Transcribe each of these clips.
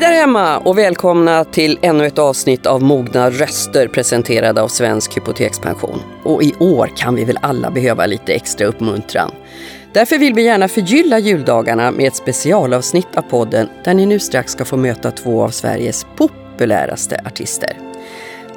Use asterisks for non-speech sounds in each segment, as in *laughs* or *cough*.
där hemma och välkomna till ännu ett avsnitt av Mogna röster presenterade av Svensk Hypotekspension. Och i år kan vi väl alla behöva lite extra uppmuntran. Därför vill vi gärna förgylla juldagarna med ett specialavsnitt av podden där ni nu strax ska få möta två av Sveriges populäraste artister.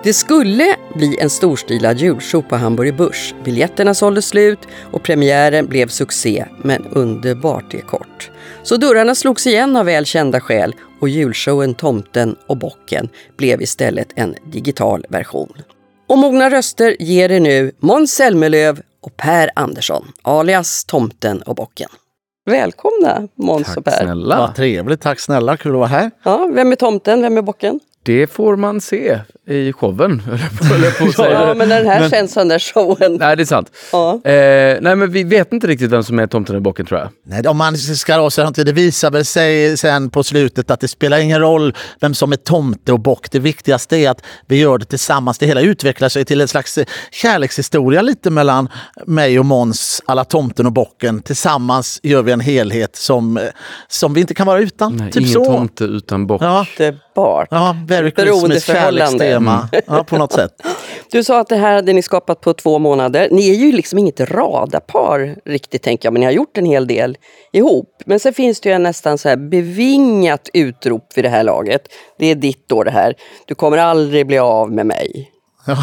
Det skulle bli en storstilad julshow på Hamburger Börs. Biljetterna sålde slut och premiären blev succé, men underbart är kort. Så dörrarna slogs igen av väl kända skäl och julshowen Tomten och bocken blev istället en digital version. Och Mogna röster ger er nu Måns Zelmerlöw och Per Andersson, alias Tomten och bocken. Välkomna Måns Tack och Per. snälla. Vad trevligt, tack snälla, kul att vara här. Ja, vem är tomten, vem är bocken? Det får man se i showen. *laughs* Ja, men den här Men- känns som den showen. Nej, det är sant. Ja. Eh, nej, men vi vet inte riktigt vem som är tomten och bocken tror jag. Nej, om man ska då säga någonting, det visar väl sig sen på slutet att det spelar ingen roll vem som är tomte och bock. Det viktigaste är att vi gör det tillsammans. Det hela utvecklar sig till en slags kärlekshistoria lite mellan mig och Måns, alla tomten och bocken. Tillsammans gör vi en helhet som, som vi inte kan vara utan. Nej, typ ingen så. tomte utan bock. Ja, Underbart. ja, Christmas Beroendeförhållande. kärlekstema. Ja, på något sätt. *laughs* Du sa att det här hade ni skapat på två månader. Ni är ju liksom inget radarpar riktigt tänker jag, men ni har gjort en hel del ihop. Men sen finns det ju en nästan så här bevingat utrop vid det här laget. Det är ditt då det här. Du kommer aldrig bli av med mig. *laughs*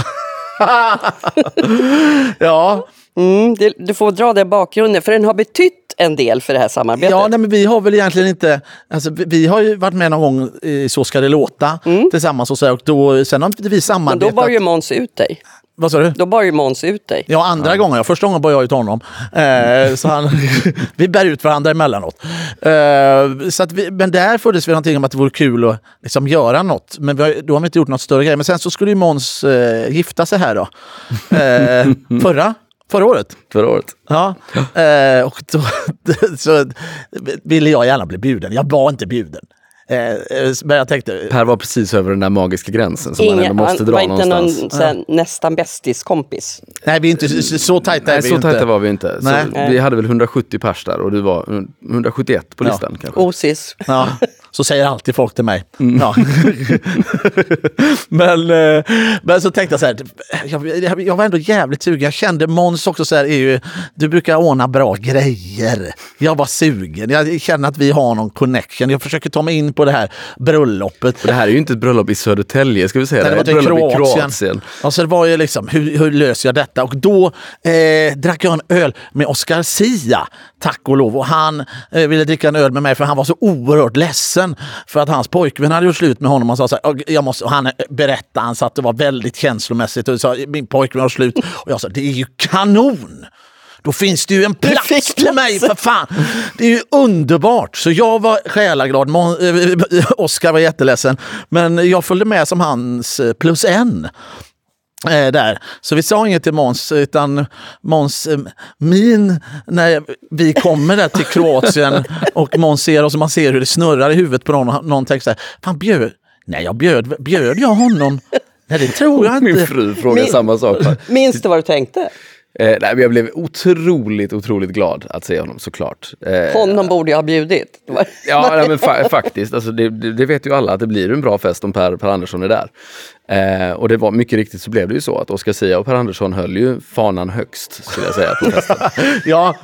Ja, Mm, det, du får dra den bakgrunden, för den har betytt en del för det här samarbetet. Ja, nej, men vi har väl egentligen inte... Alltså, vi, vi har ju varit med någon gång i Så ska det låta tillsammans och så, och då, sen har vi Mm. men samarbetat. då bar ju Måns ut dig. Vad sa du? Då bar ju Måns ut dig. Ja, andra gången. Ja, första gången bar jag ut honom. Eh, så han, *laughs* vi bär ut varandra emellanåt. Eh, så att vi, men där föddes vi någonting om att det vore kul att liksom göra något. Men vi har, då har vi inte gjort något större grej. Men sen så skulle ju Måns eh, gifta sig här då. Eh, *laughs* förra, förra året. Förra året. Ja, eh, och då *laughs* så ville jag gärna bli bjuden. Jag var inte bjuden. Eh, eh, men jag tänkte, Per var precis över den där magiska gränsen som man Inga, ändå måste dra var inte någonstans. någon så här, nästan bästis-kompis. nej vi är inte så, så tajta. är Nej, vi så ju tajta inte. var vi inte. Så Nej. vi hade väl 170 pers där och du var 171 på Ja. listan kanske. Osis. Ja, *laughs* så säger alltid folk till mig. Mm. Ja. *laughs* men, eh, men så tänkte jag så här, jag, jag, var ändå jävligt sugen. Jag kände Måns också så här, är ju, du brukar ordna bra grejer. Jag var sugen. Jag känner att vi har någon connection. Jag försöker ta mig in på det här bröllopet. Och det här är ju inte ett bröllop i Södertälje ska vi säga. Nej, det, det är ett var bröllop till i Kroatien. Kroatien. Och så var ju liksom, hur, hur löser jag detta? Och då eh, drack jag en öl med Oscar Sia, tack och lov. Och han eh, ville dricka en öl med mig för han var så oerhört ledsen för att hans pojkvän hade gjort slut med honom. Han, sa så här, "Och jag måste, han berättade, han sa att det var väldigt känslomässigt och sa min pojkvän har slut. Och jag sa, det är ju kanon! Då finns det ju en plats till mig för fan! Det är ju underbart! Så jag var själaglad, Mon- eh, Oscar var jätteledsen. Men jag följde med som hans eh, plus en. Eh, där. Så vi sa inget till Måns, utan Måns eh, min när vi kommer där till Kroatien *laughs* och Måns ser oss och man ser hur det snurrar i huvudet på någon. Någon tänker så här, fan bjöd, nej jag bjöd, bjöd jag honom? Nej det tror jag Min inte. fru frågar Min- samma sak. Minns du vad du tänkte? Eh, nej, men jag blev otroligt, otroligt glad att se honom såklart. Eh, Honom borde jag ha bjudit. *laughs* Ja, nej, men fa faktiskt. Alltså, det, det, det vet ju alla att det blir en bra fest om Per, per Andersson är där. Eh, och det var mycket riktigt så blev det ju så att Oscar Sia och Per Andersson höll ju fanan högst, skulle jag säga, på festen. *laughs* Ja.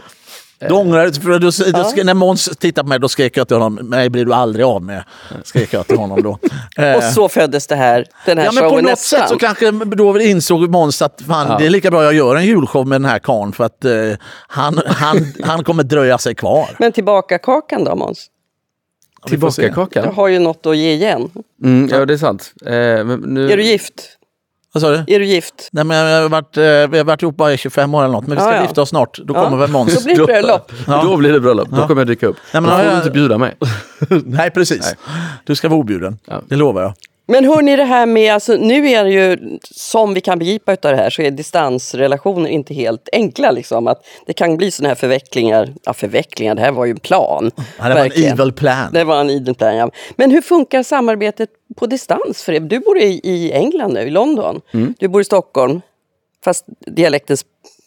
Då ångrar för då, då, ska- när Måns tittade på mig då skrek jag till honom, mig blir du aldrig av med. Skrek jag till honom då. Eh, *laughs* Och så föddes det här, den här Ja men på showen något nästan. sätt så kanske då insåg Måns att fan, det är lika bra jag gör en julshow med den här karln för att eh, han, han, han kommer dröja sig kvar. Men tillbaka kakan då Måns? Se. Jag Tillbaka-kaka. har ju något att ge igen. Mm, ja, det är sant. Eh, men nu, Är du gift? Vad sa du? Är du gift? Nej, men jag har varit, eh, vi har varit ihop bara i 25 år eller något, men vi ska Ja, ja. gifta oss snart. Då Ja. kommer väl Måns. Då blir det bröllop. Då blir det bröllop. Då kommer jag dyka upp. Nej, men då har får du jag- inte bjuda mig. *laughs* Nej, precis. Du ska vara objuden. Ja. Det lovar jag. Men hörni, det här med, alltså, nu är det ju, som vi kan begripa av det här, så är distansrelationer inte helt enkla. Liksom. Att det kan bli såna här förvecklingar. Ja, förvecklingar, det här var ju en plan. Ja, det var en verkligen. evil plan. Det var en evil plan, ja. Men hur funkar samarbetet på distans för er? Du bor i, i England nu, i London. Mm. Du bor i Stockholm. Fast dialekten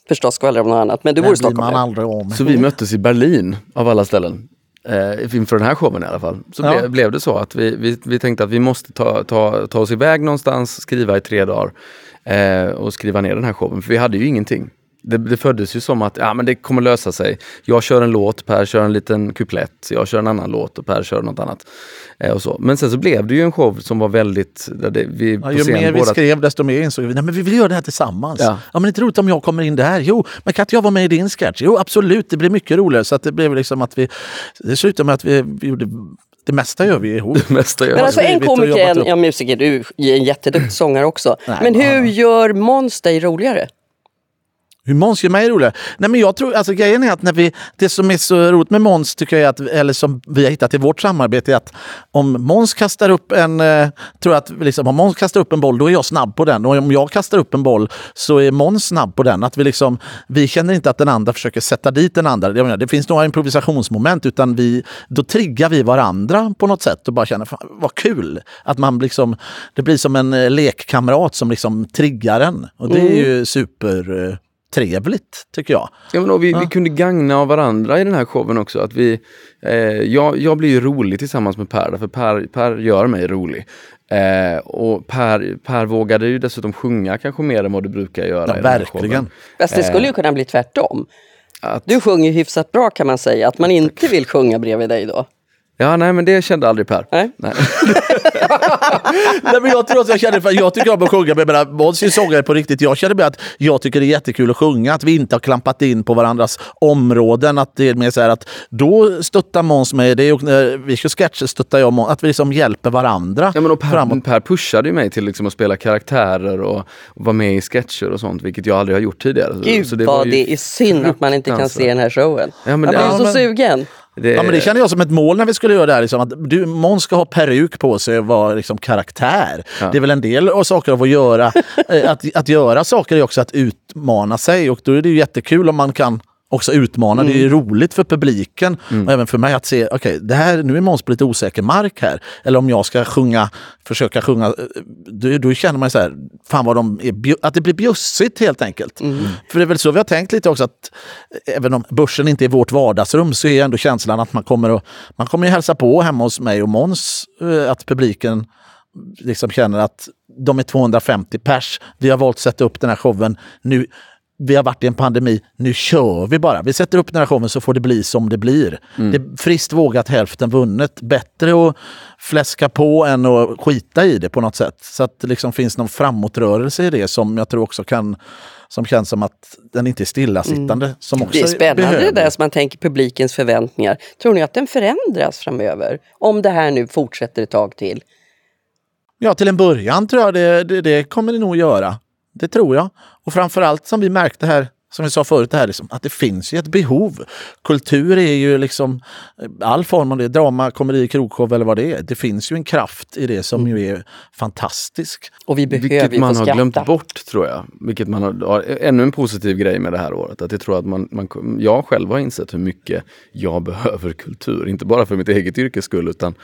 förstås skvallrar om något annat. Men du bor i Stockholm. man aldrig med. Så vi möttes i Berlin, av alla ställen. Eh, inför den här showen i alla fall, så Ja. ble, blev det så att vi, vi, vi tänkte att vi måste ta, ta, ta oss iväg någonstans, skriva i tre dagar eh, och skriva ner den här showen. För vi hade ju ingenting. Det, det föddes ju som att ja, men det kommer lösa sig. Jag kör en låt, Per kör en liten kuplett, jag kör en annan låt och Per kör något annat. Eh, och så. Men sen så blev det ju en show som var väldigt... Där det, vi, Ja, ju mer vi skrev desto mer insåg vi att vi vill göra det här tillsammans. Ja. Ja. men det är inte roligt om jag kommer in där. Jo, men kan inte jag vara med i din sketch? Jo, absolut. Det blir mycket roligare. Så att det blev liksom att vi... Det slutade med att vi, vi gjorde... Det mesta gör vi ihop. *laughs* det mesta gör Men vi. alltså en och komiker, en ja, musiker, du är en jätteduktig sångare också. Nej, Men hur gör Måns dig roligare? Hur Måns gör mig roligare? Nej, men jag tror, alltså, grejen är att när vi, det som är så roligt med Måns, tycker jag, är att, eller som vi har hittat i vårt samarbete, är att om Måns kastar upp en, eh, tror jag att liksom, om Måns kastar upp en boll, då är jag snabb på den. Och om jag kastar upp en boll så är Måns snabb på den. Att vi, liksom, vi känner inte att den andra försöker sätta dit den andra. Jag menar, det finns några improvisationsmoment, utan vi, då triggar vi varandra på något sätt och bara känner, fan, vad kul! Att man liksom, det blir som en eh, lekkamrat som liksom triggar en. Och det är ju super... Eh, trevligt, tycker jag. Ja, men vi, vi kunde gagna av varandra i den här showen också. Att vi, eh, jag, jag blir ju rolig tillsammans med Per, för Per, per gör mig rolig. Eh, och per, per vågade ju dessutom sjunga kanske mer än vad du brukar göra. Ja, i verkligen. Fast det skulle ju kunna bli tvärtom. Att, Du sjunger hyfsat bra kan man säga, att man inte vill sjunga bredvid dig då. Ja, nej men det kände aldrig Per. Nej. Nej. *laughs* Nej, men jag tror att jag känner, för jag tycker om att sjunga, men jag menar, Måns är sångare på riktigt. Jag känner bara att jag tycker det är jättekul att sjunga, att vi inte har klampat in på varandras områden. Att det är mer så här att då stöttar Måns mig, det är, och när vi kör sketcher stöttar jag Måns, att vi liksom hjälper varandra Ja, men och per, framåt. per pushade ju mig till liksom att spela karaktärer och, och vara med i sketcher och sånt, vilket jag aldrig har gjort tidigare. Gud så det vad var ju det är synd att man inte kan se den här showen. Ja, men det- blir Ja, så men- sugen. Det, Ja, men det känner jag som ett mål när vi skulle göra det här. Liksom, att du, Måns ska ha peruk på sig och vara liksom, karaktär. Det är väl en del av saker av att göra. *laughs* eh, att, att göra saker är också att utmana sig och då är det ju jättekul om man kan också utmana. Det är ju roligt för publiken och även för mig att se, okej, det här, nu är Måns på lite osäker mark här. Eller om jag ska sjunga, försöka sjunga, eh, då, då känner man så här, fan vad de är, att det blir bjussigt helt enkelt. För det är väl så vi har tänkt lite också att eh, även om börsen inte är vårt vardagsrum så är ändå känslan att man kommer att man kommer att hälsa på hemma hos mig och Måns, eh, att publiken liksom känner att de är 250 pers. Vi har valt att sätta upp den här showen. Nu, vi har varit i en pandemi, nu kör vi bara. Vi sätter upp showen så får det bli som det blir. Det är friskt vågat, hälften vunnet. Bättre att fläska på än att skita i det på något sätt. Så att det liksom finns någon framåtrörelse i det som jag tror också kan som känns som att den inte är stillasittande. Som också Det är spännande behöver. det där som man tänker publikens förväntningar. Tror ni att den förändras framöver? Om det här nu fortsätter ett tag till? Ja, till en början tror jag det, det, det kommer det nog göra. Det tror jag. Och framförallt som vi märkte här, som vi sa förut, det här, liksom, att det finns ju ett behov. Kultur är ju liksom all form av det, drama, komedi, krogshow eller vad det är. Det finns ju en kraft i det som ju är fantastisk. Och vi behöver Vilket man har skratta. glömt bort tror jag. Vilket man har, har, ännu en positiv grej med det här året. Att jag tror att man, man, jag själv har insett hur mycket jag *laughs* behöver kultur. Inte bara för mitt eget yrkes skull utan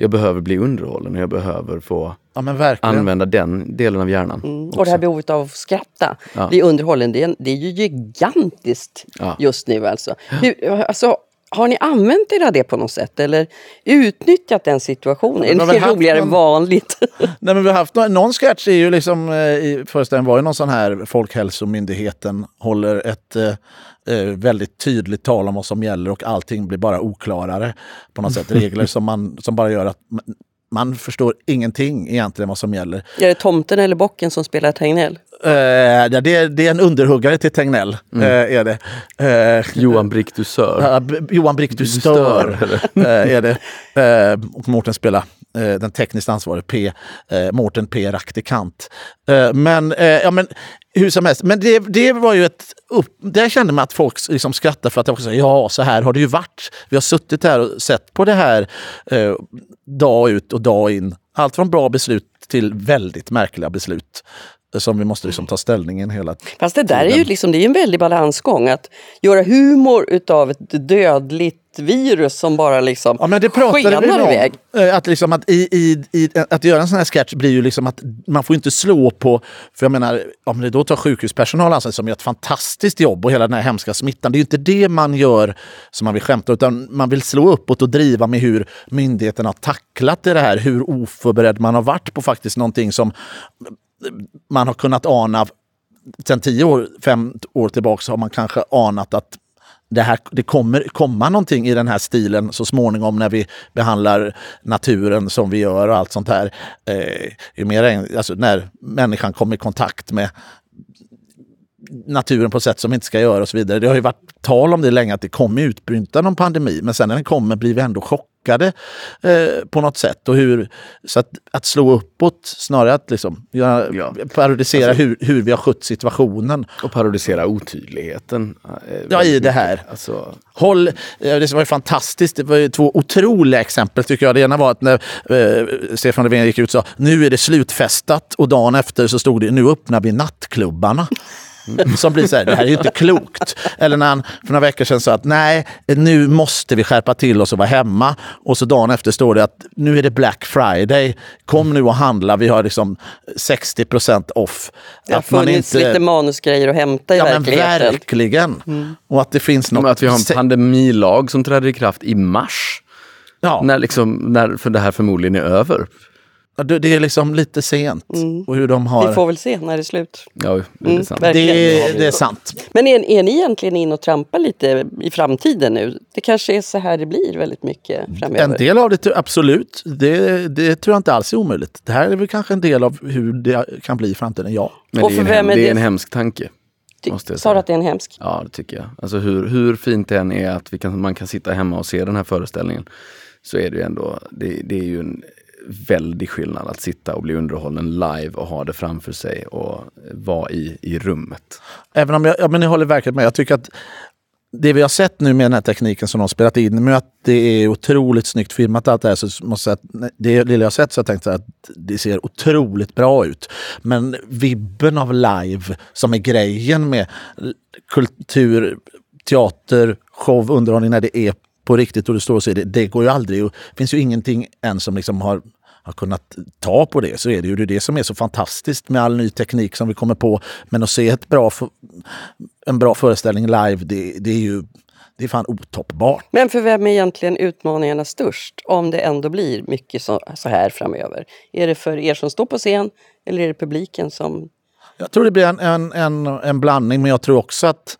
jag behöver bli underhållen och jag behöver få Ja använda den delen av hjärnan. Mm. Och det här behovet av att skratta, Ja. bli underhållen, det är, det är ju gigantiskt Ja. just nu alltså. Hur, alltså. Har ni använt er av det på något sätt eller utnyttjat den situationen? Ja, Är det roligare än någon- vanligt? *laughs* Nej, men vi har haft någon, någon sketch är ju liksom, eh, i föreställningen var ju någon sån här Folkhälsomyndigheten håller ett eh, eh, väldigt tydligt tal om vad som gäller och allting blir bara oklarare. På något sätt *laughs* regler som, man, som bara gör att man, förstår ingenting egentligen vad som gäller. är det tomten eller bocken som spelar Tegnell? Eh, ja, det, är, det är en underhuggare till Tegnell. Mm. eh, är det. Eh, Johan Brick du B- Johan Brick, du Du stör. stör, är det. Och Mårten spelar den tekniskt ansvarige P. Mårten P. Raktikant. Men, ja, men hur som helst. Men det, det var ju ett... Upp, där kände man att folk liksom skrattade för att jag också sa, ja, så här har det ju varit. Vi har suttit här och sett på det här eh, dag ut och dag in. Allt från bra beslut till väldigt märkliga beslut eh, som vi måste liksom ta ställningen hela Fast det där är ju liksom, det är en väldig balansgång. Att göra humor utav ett dödligt smittvirus som bara liksom Ja, men det skenar vi om. iväg. Eh, Att, liksom att, i, i, i, att göra en sån här sketch blir ju liksom att man får inte slå på... För jag menar, om det då tar sjukhuspersonal alltså, som gör ett fantastiskt jobb och hela den här hemska smittan. Det är ju inte det man gör som man vill skämta utan man vill slå uppåt och driva med hur myndigheterna har tacklat det här. Hur oförberedd man har varit på faktiskt någonting som man har kunnat ana sen tio år, fem år tillbaka har man kanske anat att det, här, det kommer komma någonting i den här stilen så småningom när vi behandlar naturen som vi gör och allt sånt här. Eh, ju mer, alltså när människan kommer i kontakt med naturen på ett sätt som vi inte ska göra och så vidare. Det har ju varit tal om det länge att det kommer utbryta någon pandemi men sen när den kommer blir vi ändå chockade eh, på något sätt. Och hur, så att, att slå uppåt snarare att liksom, göra, Ja. parodisera hur, hur vi har skött situationen. Och parodisera otydligheten. eh, Ja, i det här. Alltså, Håll, eh, det var ju fantastiskt. Det var två otroliga exempel tycker jag. Det ena var att när eh, Stefan Löfven gick ut och sa nu är det slutfestat och dagen efter så stod det nu öppnar vi nattklubbarna. Som blir så här, det här är ju inte klokt. Eller när han för några veckor sedan sa att nej, nu måste vi skärpa till oss och vara hemma. Och så dagen efter står det att nu är det Black Friday. Kom nu och handla, vi har liksom 60% off. Det har Att man funnits inte- lite manusgrejer att hämta i Ja men verkligheten. verkligen. Och att det finns något... men att vi har en pandemilag som träder i kraft i mars. ja. När, liksom, när för det här förmodligen är över. Det är liksom lite sent. Och hur de har... Vi får väl se när det är slut. Ja, det är Mm, sant. verkligen. det, det är sant. Men är, är ni egentligen in och trampar lite i framtiden nu? Det kanske är så här det blir väldigt mycket framöver. En del av det, absolut. Det, det tror jag inte alls är omöjligt. Det här är väl kanske en del av hur det kan bli i framtiden, ja. Men Och det är, en, för vem är det är det- en hemsk tanke. Måste Sa du att det är en hemsk? Ja, det tycker jag. Alltså hur, hur fint det än är att vi kan, man kan sitta hemma och se den här föreställningen så är det ju ändå, det, det är ju en väldig skillnad att sitta och bli underhållen live och ha det framför sig och vara i, i rummet. Även om jag, ja, men jag håller verkligen med. Jag tycker att det vi har sett nu med den här tekniken som de har spelat in, med att det är otroligt snyggt filmat allt det här, så måste jag säga att det lilla jag har sett så har jag tänkt att det ser otroligt bra ut. Men vibben av live som är grejen med kultur, teater, show, underhållning när det är på riktigt och det står och ser, det, det går ju aldrig. Det finns ju ingenting än som liksom har har kunnat ta på det så är det ju det, som är så fantastiskt med all ny teknik som vi kommer på. Men att se ett bra, en bra föreställning live, det, det är ju det är fan otoppbart. Men för vem är egentligen utmaningarna störst om det ändå blir mycket så, så här framöver? Är det för er som står på scen eller är det publiken som... Jag tror det blir en, en, en, en blandning, men jag tror också att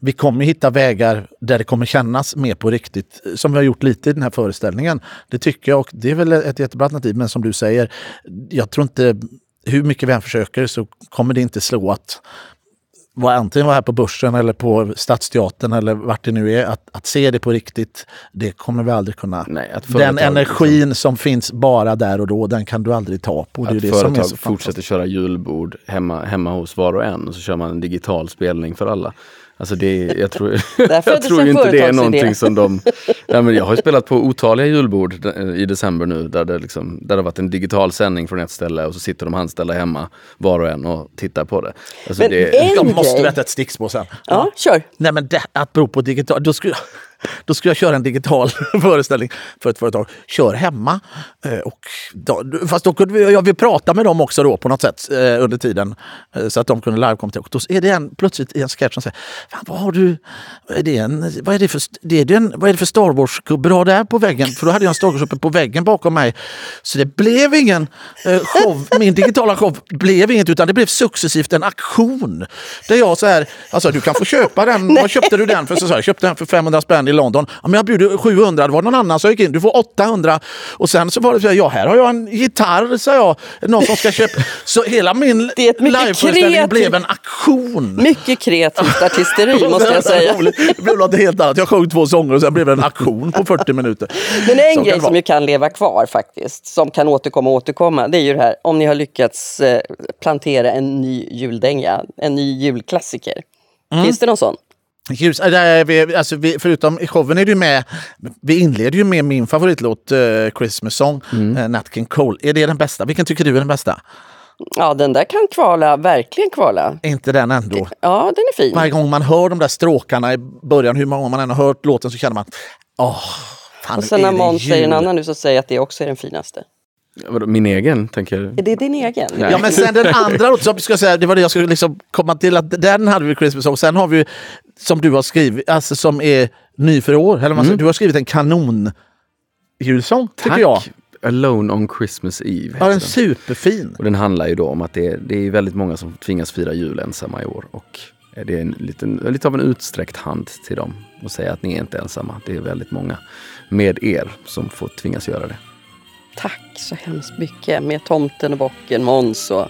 vi kommer hitta vägar där det kommer kännas mer på riktigt, som vi har gjort lite i den här föreställningen. Det tycker jag och det är väl ett jättebra alternativ, men som du säger, jag tror inte, hur mycket vi än försöker så kommer det inte slå att vara antingen vara här på Börsen eller på Stadsteatern eller vart det nu är, att, att se det på riktigt, det kommer vi aldrig kunna. Nej, att den företag- energin som finns bara där och då, den kan du aldrig ta på. Det Att det som företag så fortsätter köra julbord hemma, hemma hos var och en och så kör man en digital spelning för alla. Alltså det, jag tror, *laughs* jag tror inte det är någonting som de... Ja, men jag har ju spelat på otaliga julbord eh, i december nu där det, liksom, där det har varit en digital sändning från ett ställe och så sitter de anställda hemma var och en och tittar på det. Alltså Men det en- Jag måste berätta ett stickspår sen. Ja, kör! Nej men det, att bero på digital, då skulle, då skulle jag köra en digital *laughs* föreställning för ett företag. Kör hemma. Eh, Och då, fast då kunde vi, jag vill prata med dem också då på något sätt eh, under tiden. Eh, så att de kunde livekommentera. Och då är det en, plötsligt i en sketch som säger vad har du, vad är det, en, vad är det för, det är den, vad är det för Star Wars-gubbe du har där på väggen? För då hade jag en Star Wars uppe på väggen bakom mig. Så det blev ingen eh, show, min digitala show blev inget utan det blev successivt en aktion. Där jag så här, alltså du kan få köpa den, *laughs* vad köpte du den för? Så jag, jag köpte den för 500 spänn i London. Ja, men jag bjuder 700, det var någon annan som gick in, du får 800. Och sen så var det så här, ja här har jag en gitarr, sa jag, någon som ska köpa. *laughs* Så hela min liveföreställning blev en aktion. Mycket kreativt artisteri *laughs* måste jag säga. Det blev något helt annat. Jag sjöng två sånger och sen blev det en aktion på 40 minuter. Men Så en kan grej som ju kan leva kvar faktiskt, som kan återkomma och återkomma, det är ju det här om ni har lyckats eh, plantera en ny juldänga, en ny julklassiker. Mm. Finns det någon sån? Ljus, äh, där är vi, alltså vi, förutom i showen är ju med, vi inleder ju med min favoritlåt uh, Christmas Song, Mm. eh, Nat King Cole. Är det den bästa? Vilken tycker du är den bästa? Ja, den där kan kvala, verkligen kvala. Inte den ändå? Ja, den är fin. Varje gång man hör de där stråkarna i början, hur många man än har hört låten, så känner man åh, fan, Och sen när Måns säger en annan nu så säger jag att det också är den finaste. Vadå, Min egen, tänker jag. Är det din egen? Nej. Ja men sen den andra låten, som ska jag säga, det var det jag skulle liksom komma till, att den hade vi Christmas Song. Sen har vi som du har skrivit, alltså som är ny för år. Eller vad man säger. Du har skrivit en kanon julsång tycker Tack! jag. Alone on Christmas Eve. Ja, den är superfin. Och den handlar ju då om att det är, det är väldigt många som tvingas fira jul ensamma i år. Och det är en liten, lite av en utsträckt hand till dem och säga att ni är inte ensamma. Det är väldigt många med er som får tvingas göra det. Tack så hemskt mycket. Med tomten och bocken, Måns och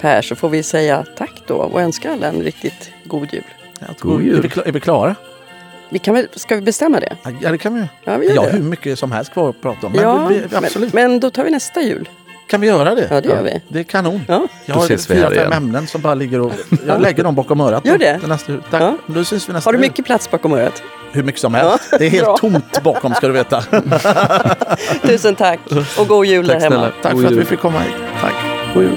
Per så får vi säga tack då och önska alla en riktigt god jul. God jul. Är vi, är vi klara? Vi kan väl, ska vi bestämma det? Ja, det kan vi. Ja, vi gör Ja, det. hur mycket som helst kvar att prata om. Men ja, vi, vi, absolut. Men, men då tar vi nästa jul. kan vi göra det? Ja, det gör vi. Det är kanon. Ja. Jag Då har fyra, fem ämnen som bara ligger och... *laughs* Jag lägger dem bakom örat. Gör det? Nästa, tack. Ja. Då syns vi nästa Har du jul. mycket plats bakom örat? Hur mycket som helst. Ja, Det är helt bra. tomt bakom ska du veta. *laughs* Tusen tack och god jul Tack där hemma. Tack God för att vi jul. fick komma hit. Tack. God jul.